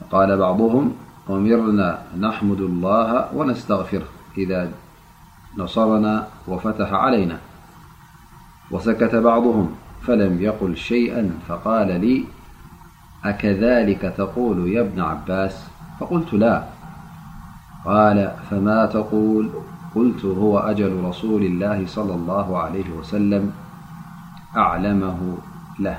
فقال بعضهم أمرنا نحمد الله ونستغفره إذا نصرنا وفتح علينا وسكت بعضهم فلم يقل شيئا فقال لي أكذلك تقول يا ابن عباس فقلت لا قال فما تقول قلت هو أجل رسول الله- صلى الله عليه وسلم أعلمه له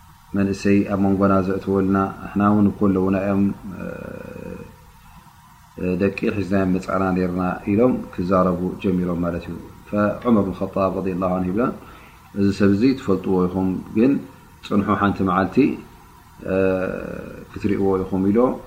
መንእሰይ ኣብ መንጎና ዘእትወልና ንሕና ውን እኮ ኣለውና እዮም ደቂ ሒዝናዮም መፃእና ነርና ኢሎም ክዛረቡ ጀሚሮም ማለት እዩ ዑመር ብን ጣብ ረ ላ ን ይብላ እዚ ሰብ ዚ ትፈልጥዎ ኢኹም ግን ፅንሑ ሓንቲ መዓልቲ ክትሪእዎ ኢኹም ኢሎ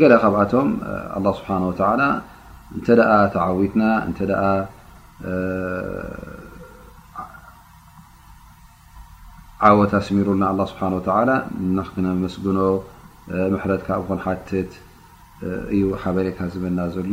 ገለ ካብኣቶም ኣላህ ስብሓን ወተዓላ እንተ ደኣ ተዓዊትና እንተ ደኣ ዓወት ኣስሚሩልና ኣላ ስብሓን ወተዓላ ንክነመስግኖ ምሕረት ካብኡ ክንሓትት እዩ ሓበሬታ ዝበና ዘሎ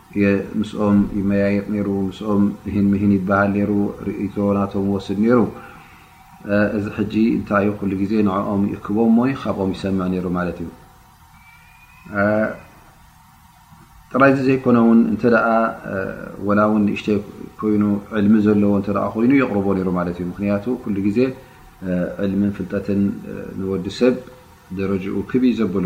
ምስኦም ይመያየጥ ነይሩ፣ ምስኦም እሂን ምሂን ይበሃል ነይሩ፣ ርእይቶ ናቶም ይወስድ ነይሩ። እዚ ሕጂ እንታይ እዩ ኩሉ ግዜ ንዕኦም ይእክቦም ሞይ ካብኦም ይሰምዕ ነይሩ ማለት እዩ። ጥራይ እዚ ዘይኮነ ውን እንተ ወላ ውን ንእሽተይ ኮይኑ ዕልሚ ዘለዎ እተ ኮይኑ የቕርቦ ነይሩ ማለት እዩ። ምክንያቱ ኩሉ ግዜ ዕልምን ፍልጠትን ንወዲ ሰብ ደረጅኡ ክብይ ዘብሎ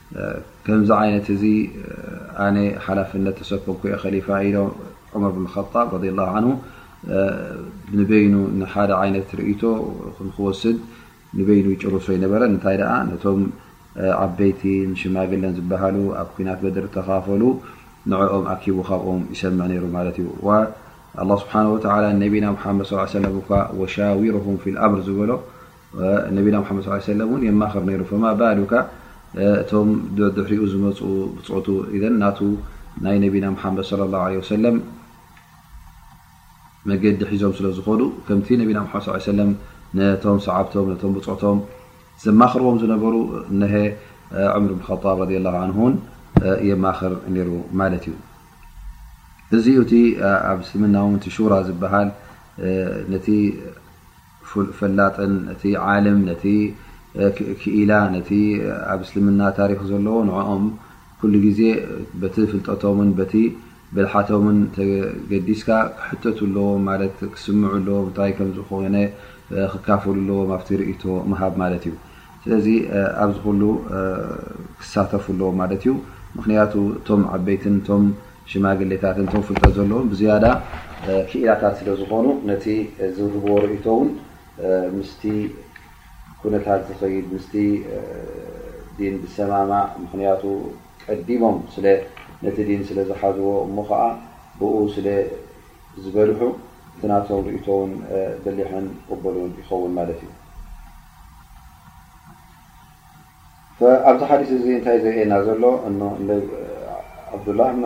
ከምዚ ዓይነት እዚ ኣነ ሓላፍነት ተሰከምኩ እየ ከሊፋ ኢሎ ዑመር ብን ጣብ ረድ ላ ዓን ንበይኑ ንሓደ ዓይነት ርእቶ ክንክወስድ ንበይኑ ይጭርሶ ይነበረ እንታይ ደኣ ነቶም ዓበይቲ ንሽማግለን ዝበሃሉ ኣብ ኩናት በድር ተካፈሉ ንዕኦም ኣኪቡ ካብኦም ይሰምዕ ነይሩ ማለት እዩ ኣላ ስብሓን ወተላ ነቢና ሓመድ ስ ሰለም እኳ ወሻዊርሁም ፊ ልኣምር ዝበሎ ነቢና ሙሓመድ ስ ሰለም እውን የማኽር ነይሩ ፈማ ባሉካ እቶም ድሕሪኡ ዝመፁ ብፆቱ ኢዘን ናቱ ናይ ነቢና ሙሓመድ ለ ላ ለ ወሰለም መገዲ ሒዞም ስለ ዝኮዱ ከምቲ ነቢና ሓመድ ስ ሰለም ነቶም ሰዓብቶም ነቶም ብፆቶም ዘማኽርዎም ዝነበሩ እነሀ ዕምር ብን ጣብ ረ ላ ን የማኽር ነይሩ ማለት እዩ እዚ እቲ ኣብ እስልምና ውን ሹራ ዝበሃል ነቲ ፈላጥን ነቲ ዓልም ነቲ ክኢላ ነቲ ኣብ እስልምና ታሪኽ ዘለዎ ንዕኦም ኩሉ ግዜ በቲ ፍልጠቶምን በቲ ብልሓቶምን ተገዲስካ ክሕተቱ ኣለዎም ማለት ክስምዑ ኣለዎም እንታይ ከም ዝኾነ ክካፈሉ ኣለዎም ኣብቲ ርእይቶ ምሃብ ማለት እዩ ስለዚ ኣብዚ ኩሉ ክሳተፉ ኣለዎም ማለት እዩ ምክንያቱ እቶም ዓበይትን እቶም ሽማግሌታት እቶም ፍልጠት ዘለዎም ብዝያዳ ክኢላታት ስለ ዝኾኑ ነቲ ዝህብዎ ርእይቶ እውን ምስቲ ኩነታት ዝኸይድ ምስቲ ዲን ዝሰማማዕ ምክንያቱ ቀዲሞም ስለ ነቲ ዲን ስለ ዝሓዝዎ እሞ ከዓ ብኡ ስለ ዝበልሑ እቲ ናቶም ርእይቶ እውን በሊሕን ቅቡልን ይኸውን ማለት እዩ። ኣብዚ ሓዲስ እዚ እንታይ ዘርእየና ዘሎ እኖ ዓብዱላህ ብን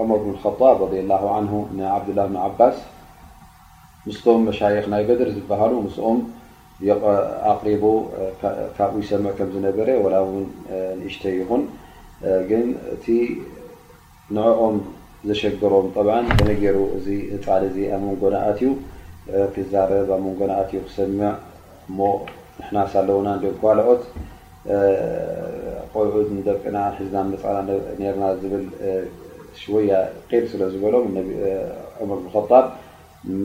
ዑመር ብን ኸጣብ ረድየላሁ ዓንሁ ንዓብዱላህ ብን ዓባስ ምስቶም መሻይኽ ናይ በድር ዝበሃሉ ምስኦም ኣቕሪቡ ካብኡ ይሰምዕ ከም ዝነበረ ወላ እውን ንእሽተይ ይኹን ግን እቲ ንዕኦም ዘሸገሮም ጠብዓን ከመይ ጌሩ እዚ ህጻን እዚ ኣብ መንጎና ኣትዩ ክዛረብ ኣብ መንጎና ኣትዩ ክሰምዕ እሞ ንሕናስ ኣለውና እንድዮም ኳልኦት ቆልዑት ንደቅና ሒዝና ምመጻና ኔርና ዝብል ሽወያ ቂር ስለ ዝበሎም ዑመር ብን ኸጣብ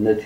ነቲ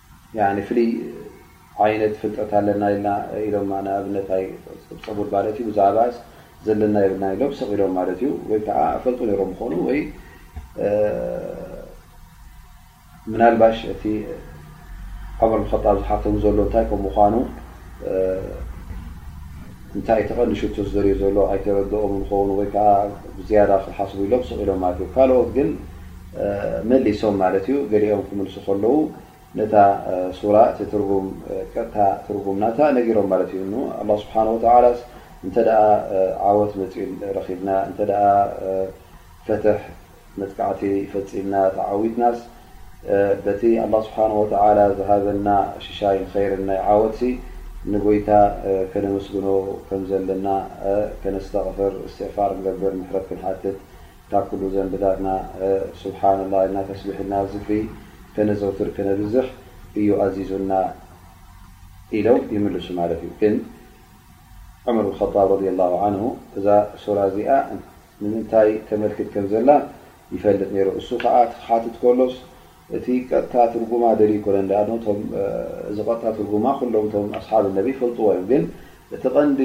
ያኒ ፍልይ ዓይነት ፍልጠት ኣለና ኢልና ኢሎማ ንኣብነት ኣይጸብጸቡን ማለት እዩ ብዛዕባስ ዘለና የብልና ኢሎም ስቕ ኢሎም ማለት እዩ ወይ ከዓ እፈልጡ ነይሮም ምኾኑ ወይ ምናልባሽ እቲ ዑመር ብከጣብ ዝሓተሙ ዘሎ እንታይ ከም ምዃኑ እንታይ ተቐንሽቱ ዝደልዮ ዘሎ ኣይተረድኦም ንኸውን ወይ ከዓ ብዝያዳ ክሓስቡ ኢሎም ስቕ ኢሎም ማለት እዩ ካልኦት ግን መሊሶም ማለት እዩ ገሊኦም ክምልሱ ከለዉ ነታ ሱራ እቲ ትርጉም ቀጥታ ትርጉም ናታ ነጊሮም ማለት እዩ ኣላ ስብሓን ወተላ እንተ ዓወት መፂል ረኺብና እንተ ፈትሕ መጥቃዕቲ ፈጺምና ተዓዊትናስ፣ በቲ ኣላህ ስብሓነሁ ወተዓላ ዝሃበና ሽሻይን ኸይርን ናይ ዓወትሲ፣ ንጎይታ ከነመስግኖ ከም ዘለና ከነስተቕፍር፣ እስትቕፋር ክንገብር፣ ምሕረት ክንሓትት፣ ካብ ኩሉ ዘንብታትና ሱብሓነላህ ኢልና ተስቢሕ ኢልና ዝክሪ ከነዘውትር ከነብዝሕ እዩ ኣዚዙና ኢሎም ይምልሱ ማለት እዩ። ግን ዑመር ብልኸጣብ ረዲየላሁ ዓንሁ እዛ ሱራ እዚኣ ንምንታይ ተመልክት ከም ዘላ ይፈልጥ ነይሩ። እሱ ከኣ እቲ ክሓትት ከሎስ እቲ ቀጥታ ትርጉማ ደልዩ ኣይኮነን ደኣኑ እቶም እዚ ቀጥታ ትርጉማ ኩሎም እቶም ኣስሓብ ነቢ ይፈልጥዎ እዮም ግን እቲ ቀንዲ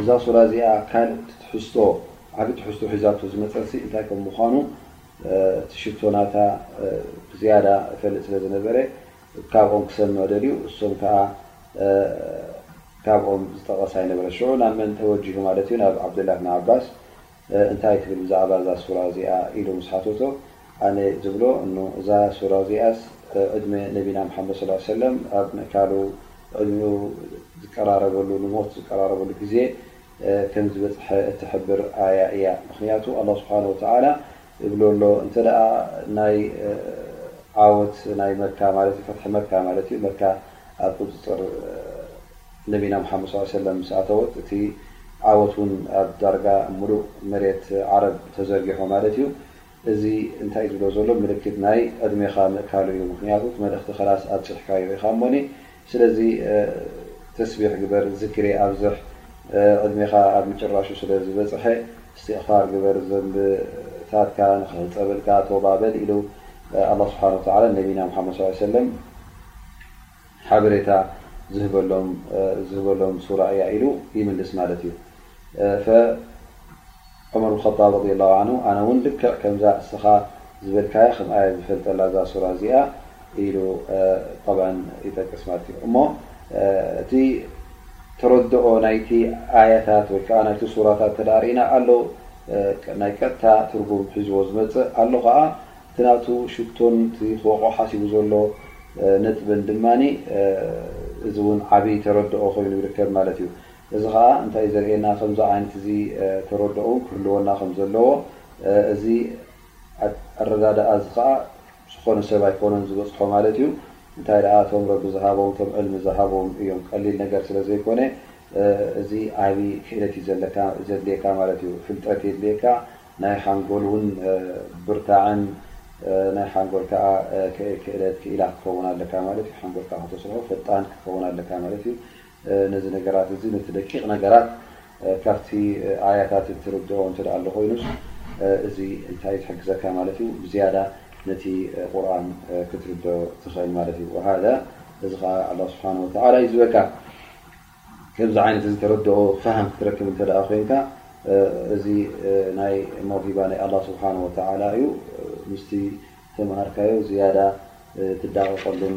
እዛ ሱራ እዚኣ ካልእ ትሕዝቶ ዓቢ ትሕዝቶ ሒዛቶ ዝመጸትሲ እንታይ ከም ምዃኑ እቲ ሽቶ ናታ ብዝያዳ እፈልጥ ስለ ዝነበረ ካብኦም ክሰምዕ ደልዩ እሶም ከኣ ካብኦም ዝጠቐስ ኣይነበረን ሽዑ ናብ መን ተወጂሁ ማለት እዩ ናብ ዓብዱላህ ብን ዓባስ እንታይ ትብል ብዛዕባ እዛ ሱራ እዚኣ ኢሉ ምስ ሓተቶ ኣነ ዝብሎ እኖ እዛ ሱራ እዚኣስ ዕድመ ነቢና ሙሓመድ ሰለላሁ ዓለይሂ ወሰለም ኣብ ምእካሉ ዕድሚኡ ዝቀራረበሉ ንሞት ዝቀራረበሉ ግዜ ከም ዝበጽሐ እትሕብር ኣያ እያ ምኽንያቱ ኣላህ ሱብሓነሁ ወተዓላ ይብሎ ኣሎ እንተ ናይ ዓወት ናይ መካ ማለት እዩ ፈትሒ መካ ማለት እዩ መካ ኣብ ቁፅፅር ነቢና ሙሓመድ ስ ሰለም ምስ ኣተወት እቲ ዓወት እውን ኣብ ዳርጋ ሙሉእ መሬት ዓረብ ተዘርጊሖ ማለት እዩ እዚ እንታይ እዩ ዝብሎ ዘሎ ምልክት ናይ ዕድሜኻ ምእካሉ እዩ ምክንያቱ እቲ መልእክቲ ከላስ ኣብፅሕካዮ ኢኻ እሞኒ ስለዚ ተስቢሕ ግበር ዝክሪ ኣብዝሕ ዕድሜኻ ኣብ ምጭራሹ ስለ ዝበጽሐ እስትቕፋር ግበር ዘንብታትካ ንኽሕጸበልካ ቶባ በል ኢሉ ኣላህ ስብሓን ወተዓላ ንነቢና ሙሓመድ ሰለላሁ ዓለይሂ ወሰለም ሓበሬታ ዝህበሎም ዝህበሎም ሱራ እያ ኢሉ ይምልስ ማለት እዩ። እፈ ዑመር ብን ኸጣብ ረዲየላሁ ዓንሁ ኣነ ውን ልክዕ ከምዛ እስኻ ዝበልካያ ከምኣየ ዝፈልጠላ እዛ ሱራ እዚኣ ኢሉ ጠብዐን ይጠቅስ ማለት እዩ እሞ እቲ ተረድኦ ናይቲ ኣያታት ወይ ከዓ ናይቲ ሱራታት እንተደኣ ርኢና ኣሎ ናይ ቀጥታ ትርጉም ሒዝዎ ዝመፅእ ኣሎ ከዓ እቲ ናቱ ሽቶን እቲ ክወቕዖ ሓሲቡ ዘሎ ነጥብን ድማ እዚ እውን ዓብዪ ተረድኦ ኮይኑ ይርከብ ማለት እዩ እዚ ከኣ እንታይ ዘርእየና ከምዚ ዓይነት እዚ ተረደኡ ክህልወና ከም ዘለዎ እዚ ኣረዳድኣ እዚ ከኣ ዝኾነ ሰብ ኣይኮነን ዝበጽሖ ማለት እዩ እንታይ ደኣ እቶም ረቢ ዝሃቦም እቶም ዕልሚ ዝሃቦም እዮም ቀሊል ነገር ስለ ዘይኮነ እዚ ዓቢ ክእለት እዩ ዘለካ ዘድልየካ ማለት እዩ ፍልጠት የድልየካ ናይ ሓንጎል ውን ብርታዐን ናይ ሓንጎል ከኣ ክእለት ክኢላ ክትከውን ኣለካ ማለት እዩ ሓንጎልካ ከተስርሖ ፈጣን ክትከውን ኣለካ ማለት እዩ ነዚ ነገራት እዚ ነቲ ደቂቕ ነገራት ካብቲ ኣያታት እትርድኦ እንተ ኣሎ ኮይኑስ እዚ እንታይ ትሕግዘካ ማለት እዩ ብዝያዳ ነቲ ቁርን ክትርድኦ ትኽእል ማለት እዩ ወሃዳ እዚ ከዓ ኣላ ስብሓን ወተዓላ እዩ ዝበካ ከምዚ ዓይነት እዚ ተረድኦ ፋሃም ክትረክብ እንተ ደኣ ኮይንካ እዚ ናይ መውሂባ ናይ ኣላ ስብሓን ወተዓላ እዩ ምስቲ ተምሃርካዮ ዝያዳ ትዳቐቀሉን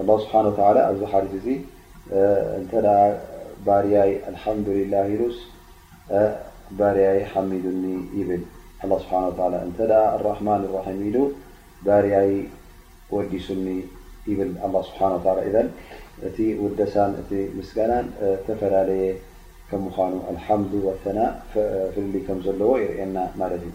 ኣላሁ ስብሓነሁ ወተዓላ ኣብዚ ሓዲስ እዚ እንተ ባርያይ ኣልሓምዱሊላህ ኢሉስ ባርያይ ሓሚዱኒ ይብል። ኣላህ ስብሓነሁ ወተዓላ እንተ ኣራሕማን ኣራሒም ኢሉ ባርያይ ወዲሱኒ ይብል ኣላህ ስብሓነሁ ወተዓላ። ኢዘን እቲ ውደሳን እቲ ምስጋናን እተፈላለየ ከም ምዃኑ ኣልሓምዱ ወሰናእ ፍልልይ ከም ዘለዎ የርእየና ማለት እዩ።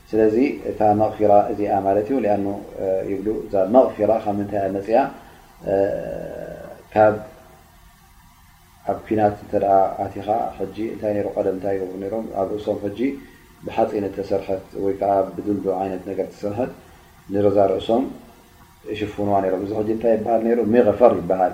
ስለዚ እታ መቕፊራ እዚኣ ማለት እዩ ሊኣኑ ይብሉ እዛ መቕፊራ ካብ ምንታይ እያ መፅኣ ካብ ኣብ ኩናት እተ ኣቲኻ ሕጂ እንታይ ነይሩ ቀደም እንታይ ይገብሩ ነይሮም ኣብ ርእሶም ሕጂ ብሓፂን እተሰርሐት ወይ ከዓ ብድልዶ ዓይነት ነገር ተሰርሐት ንረዛ ርእሶም ይሽፍንዋ ነይሮም እዚ ሕጂ እንታይ ይበሃል ነይሩ ሚቕፈር ይበሃል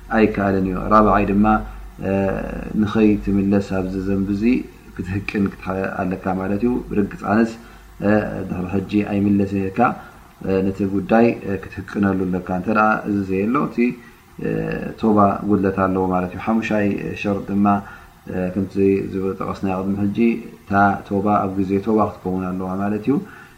ኣይከኣልን እዩ ራብዓይ ድማ ንኸይትምለስ ኣብዚ ዘንቢ እዚ ክትህቅን ኣለካ ማለት እዩ ብርግፅ ኣነስ ድሕሪ ሕጂ ኣይምለስን ኢልካ ነቲ ጉዳይ ክትህቅነሉ ኣለካ እንተ እዚ ዘየሎ እቲ ቶባ ጉድለት ኣለዎ ማለት እዩ ሓሙሻይ ሸርጥ ድማ ከምቲ ዝጠቐስናዮ ቅድሚ ሕጂ እታ ቶባ ኣብ ግዜ ቶባ ክትከውን ኣለዋ ማለት እዩ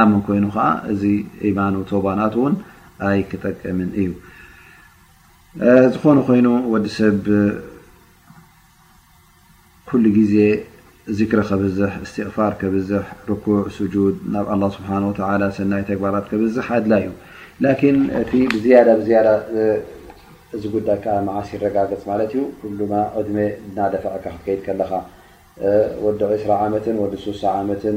ኣምን ኮይኑ ከኣ እዚ ኢማኑ ቶባ ናቱ ውን ኣይክጠቅምን እዩ ዝኾነ ኮይኑ ወዲ ሰብ ኩሉ ግዜ ዚክሪ ከብዝሕ እስትቕፋር ከብዝሕ ርኩዕ ስጁድ ናብ ኣላ ስብሓን ወተላ ሰናይ ተግባራት ከብዝሕ ኣድላ እዩ ላኪን እቲ ብዝያዳ ብዝያዳ እዚ ጉዳይ ከዓ መዓስ ይረጋገፅ ማለት እዩ ኩሉማ ዕድሜ እናደፈዐካ ክትከይድ ከለኻ ወዲ ዕስራ ዓመትን ወዲ ሱሳ ዓመትን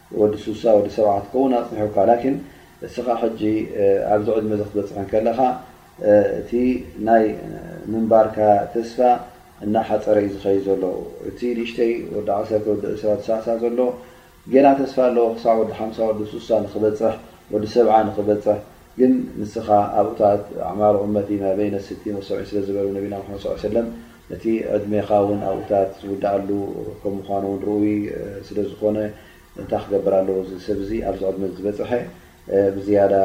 ወዲ ሱሳ ወዲ ሰብዓ ክትከውን ኣጽኒሑካ ላኪን እስኻ ሕጂ ኣብዚ ዕድመ እዚ ክትበጽሕ እንከለኻ እቲ ናይ ምንባርካ ተስፋ እናሓጸረ እዩ ዝኸይድ ዘሎ እቲ ንእሽተይ ወዲ ዓሰርተ ወዲ ዕስራ ትሳዕሳዕ ዘሎ ጌና ተስፋ ኣለዎ ክሳዕ ወዲ ሓምሳ ወዲ ሱሳ ንኽበጽሕ ወዲ ሰብዓ ንኽበጽሕ ግን ንስኻ ኣብኡታት ኣዕማሩ ኡመቲ ማ በይነ ስቲን ወሰብዒን ስለ ዝበሉ ነቢና ሙሓመድ ሰለላሁ ዓለይሂ ወሰለም እቲ ዕድሜኻ እውን ኣብኡታት ዝውድኣሉ ከም ምዃኑ እውን ርኡይ ስለ ዝኾነ እንታይ ክገብር ኣለዎ እዚ ሰብ እዚ ኣብዚ ዕድመ እዚ ዝበጽሐ ብዝያዳ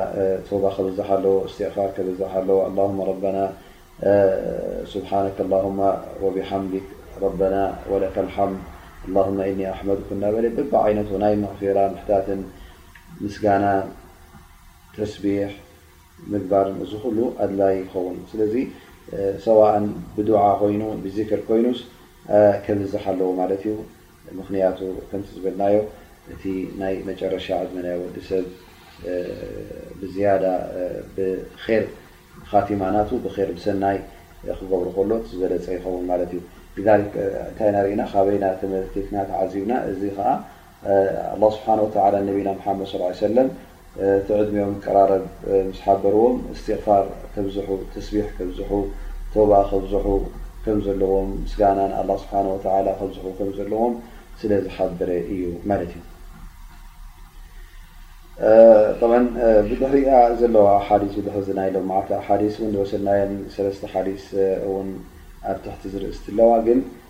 ቶባ ከብዝሕ ኣለዎ እስትግፋር ከብዝሕ ኣለዎ ኣላሁመ ረበና ሱብሓነከ ኣላሁመ ወቢሓምዲክ ረበና ወለከ ልሓምድ ኣላሁመ ኢኒ ኣሕመዱክ እናበለ በብዓይነቱ ናይ መቕፊራ ምሕታትን ምስጋና ተስቢሕ ምግባርን እዚ ኩሉ ኣድላይ ይኸውን ስለዚ ሰዋእን ብዱዓ ኮይኑ ብዚክር ኮይኑስ ከብዝሕ ኣለዎ ማለት እዩ ምክንያቱ ከምቲ ዝበልናዮ እቲ ናይ መጨረሻ ዕድመ ናይ ወዲ ሰብ ብዝያዳ ብር ካቲማ ናቱ ብር ብሰናይ ክገብሩ ከሎ ዝበለፀ ይኸውን ማለት እዩ ሊክ እንታይ ናርኢና ካበይና ተመልኪትና ተዓዚብና እዚ ከዓ ኣላህ ስብሓነሁ ወተዓላ ንነቢና ሙሓመድ ሰለላሁ ዓለይሂ ወሰለም እቲ ዕድሚኦም ክቀራረብ ምስ ሓበርዎም እስትግፋር ከብዝሑ፣ ተስቢሕ ከብዝሑ፣ ተውባ ከብዝሑ ከም ዘለዎም፣ ምስጋና ንኣላህ ስብሓነሁ ወተዓላ ከብዝሑ ከም ዘለዎም ስለ ዝሓበረ እዩ ማለት እዩ። ጠብዓ ብድሕሪኣ ዘለዋ ኣሓዲስ ብድሕሪዚ ናይ ሎምዓልቲ ኣሓዲስ እውን ዝወሰድናየን ሰለስተ ሓዲስ እውን ኣብ ትሕቲ ዝርእስቲ ኣለዋ ግን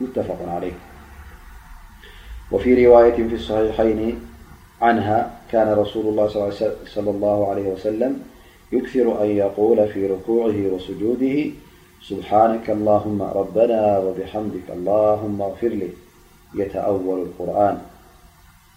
متفق عليك وفي رواية في الصحيحين عنها كان رسول الله صلى الله عليه وسلم يكثر أن يقول في ركوعه وسجوده سبحانك اللهم ربنا وبحمدك اللهم اغفر لي يتأول القرآن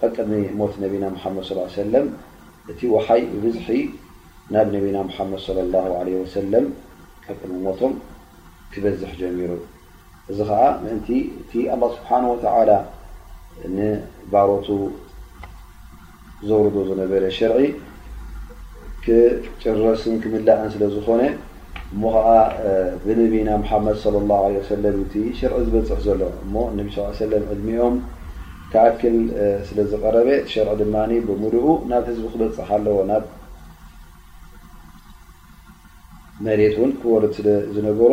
ቐቅድሚ ሞት ነቢና ሙሓመድ ሰለላሁ ዓለይሂ ወሰለም እቲ ወሓይ ብብዝሒ ናብ ነቢና ሙሓመድ ሰለላሁ ዓለይሂ ወሰለም ቐቅድሚ ሞቶም ክበዝሕ ጀሚሩ። እዚ ኸኣ ምእንቲ እቲ ኣላህ ስብሓነሁ ወተዓላ ንባሮቱ ዘውርዶ ዝነበረ ሸርዒ ክጭረስን ክምላእን ስለ ዝኾነ፣ እሞ ኸኣ ብነቢና ሙሓመድ ሰለላሁ ዓለይሂ ወሰለም እዩ እቲ ሽርዒ ዝበጽሕ ዘሎ እሞ ነቢ ሰለላሁ ዓለይሂ ወሰለም ዕድሚኦም ክኣክል ስለ ዝቐረበ እቲ ሸርዒ ድማ ብምሉኡ ናብ ህዝቢ ክበጽሕ ኣለዎ ናብ መሬት እውን ክወርድ ስለ ዝነበሮ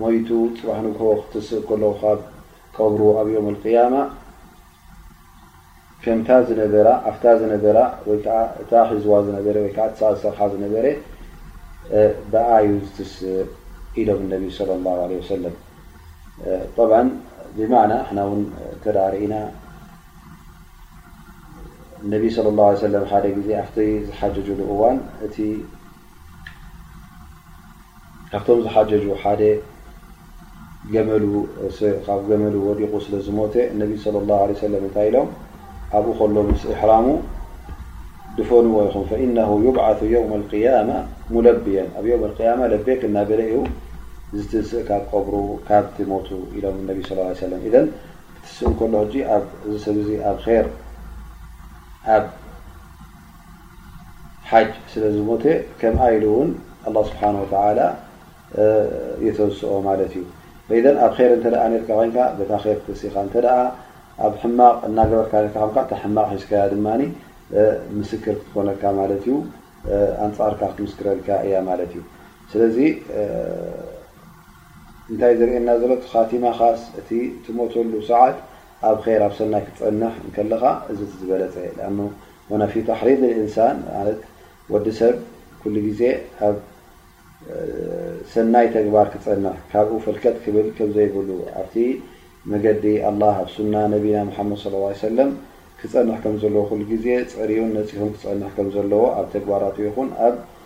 ሞይቱ ፅባሕ ንግሆ ክትስእ ከሎ ካብ ቀብሩ ኣብ ዮም ቅያማ ከምታ ዝነበራ ኣፍታ ዝነበራ ወይከዓ እታ ሒዝዋ ዝነበረ ወይዓ እሳ ዝሰርሓ ዝነበረ ብኣዩ ዝትስእ ኢሎም ነቢ ለ ላ ለ ወሰለም ጠብ ብማዕና ሕና ውን ተዳርእና ነቢ ለ ላ ሰለም ሓደ ግዜ ኣብቲ ዝሓጀጅሉ እዋን እቲ ካብቶም ዝሓጀጁ ሓደ ካብ ገመሉ ወዲቑ ስለ ዝሞተ እነቢ ስለ ላ ለ ሰለ እንታይ ኢሎም ኣብኡ ከሎ ምስ እሕራሙ ድፈንዎ ይኹም ፈኢነ ይብዓቱ የውም ያማ ሙለብየን ኣብ ዮም ያማ ለቤክ እናበለ እዩ ዝትንስእ ካብ ቀብሩ ካብቲ ሞቱ ኢሎም እነቢ ስ ሰለ ኢዘን ክትስእ ከሎ ሕ ኣዚ ሰብ ዚ ኣብ ር ኣብ ሓጅ ስለ ዝሞተ ከምኣ ኢሉ ውን ኣላ ስብሓን ወተላ የተንስኦ ማለት እዩ ፈኢደን ኣብ ር እንተ ነርካ ኮንካ በታ ር ተንሲኻ እተ ኣብ ሕማቕ እናገበርካ ርካ ኮንካ እታ ሕማቕ ሒዝካያ ድማ ምስክር ክትኮነካ ማለት እዩ ኣንፃርካ ክትምስክረልካ እያ ማለት እዩ ስለዚ እንታይ ዝርእየና ዘሎ ቲካቲማኻስ እቲ ትሞተሉ ሰዓት ኣብ ር ኣብ ሰናይ ክትፀንሕ ከለኻ እዚ ዝበለፀ ወነፊ ተሕሪድ ልእንሳን ማለት ወዲ ሰብ ኩሉ ግዜ ኣብ ሰናይ ተግባር ክፀንዕ ካብኡ ፈልከት ክብል ከምዘይብሉ ኣብቲ መገዲ ኣላ ኣብ ሱና ነቢና ሙሓመድ ስ ላ ሰለም ክፀንሕ ከምዘለዎ ኩሉ ግዜ ፀርዩን ነፂሁን ክፀንሕ ከምዘለዎ ኣብ ተግባራቱ ይኹን ኣብ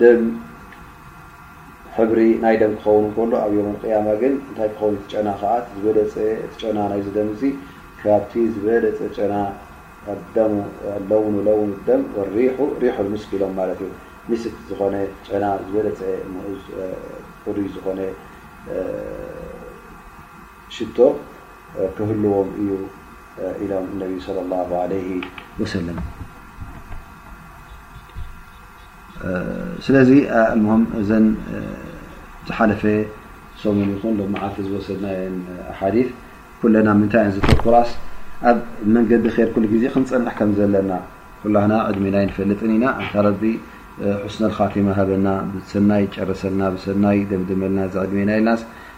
ደም ሕብሪ ናይ ደም ክኸውን ከሎ ኣብ ዮም ቅያማ ግን እንታይ ክኸውን እቲ ጨና ከዓ ዝበለፀ እቲ ጨና ናይዚ ደም እዚ ካብቲ ዝበለፀ ጨና ኣደሙ ለውኑ ለውን ደም ሪሑ ሪሑ ምስክ ኢሎም ማለት እዩ ሚስክ ዝኾነ ጨና ዝበለፀ ሙኡዝ ፍሉይ ዝኾነ ሽቶ ክህልዎም እዩ ኢሎም ነቢ ሰለላሁ ዓለይሂ ወሰለም። ስለዚ ኣልሙሁም እዘን ዝሓለፈ ሰሙን ይኹን ሎምዓልቲ ዝወሰድናየን ኣሓዲት ኩለን ኣብ ምንታይ እየን ዘተኩራስ ኣብ መንገዲ ኼር ኩሉ ግዜ ክንፀንሕ ከም ዘለና ኩላህና ዕድሜና ኣይንፈልጥን ኢና ኣንታ ረቢ ሑስነል ኻቲማ ሃበና ብሰናይ ጨርሰልና ብሰናይ ደምድመልና እዚ ዕድሜና ኢልናስ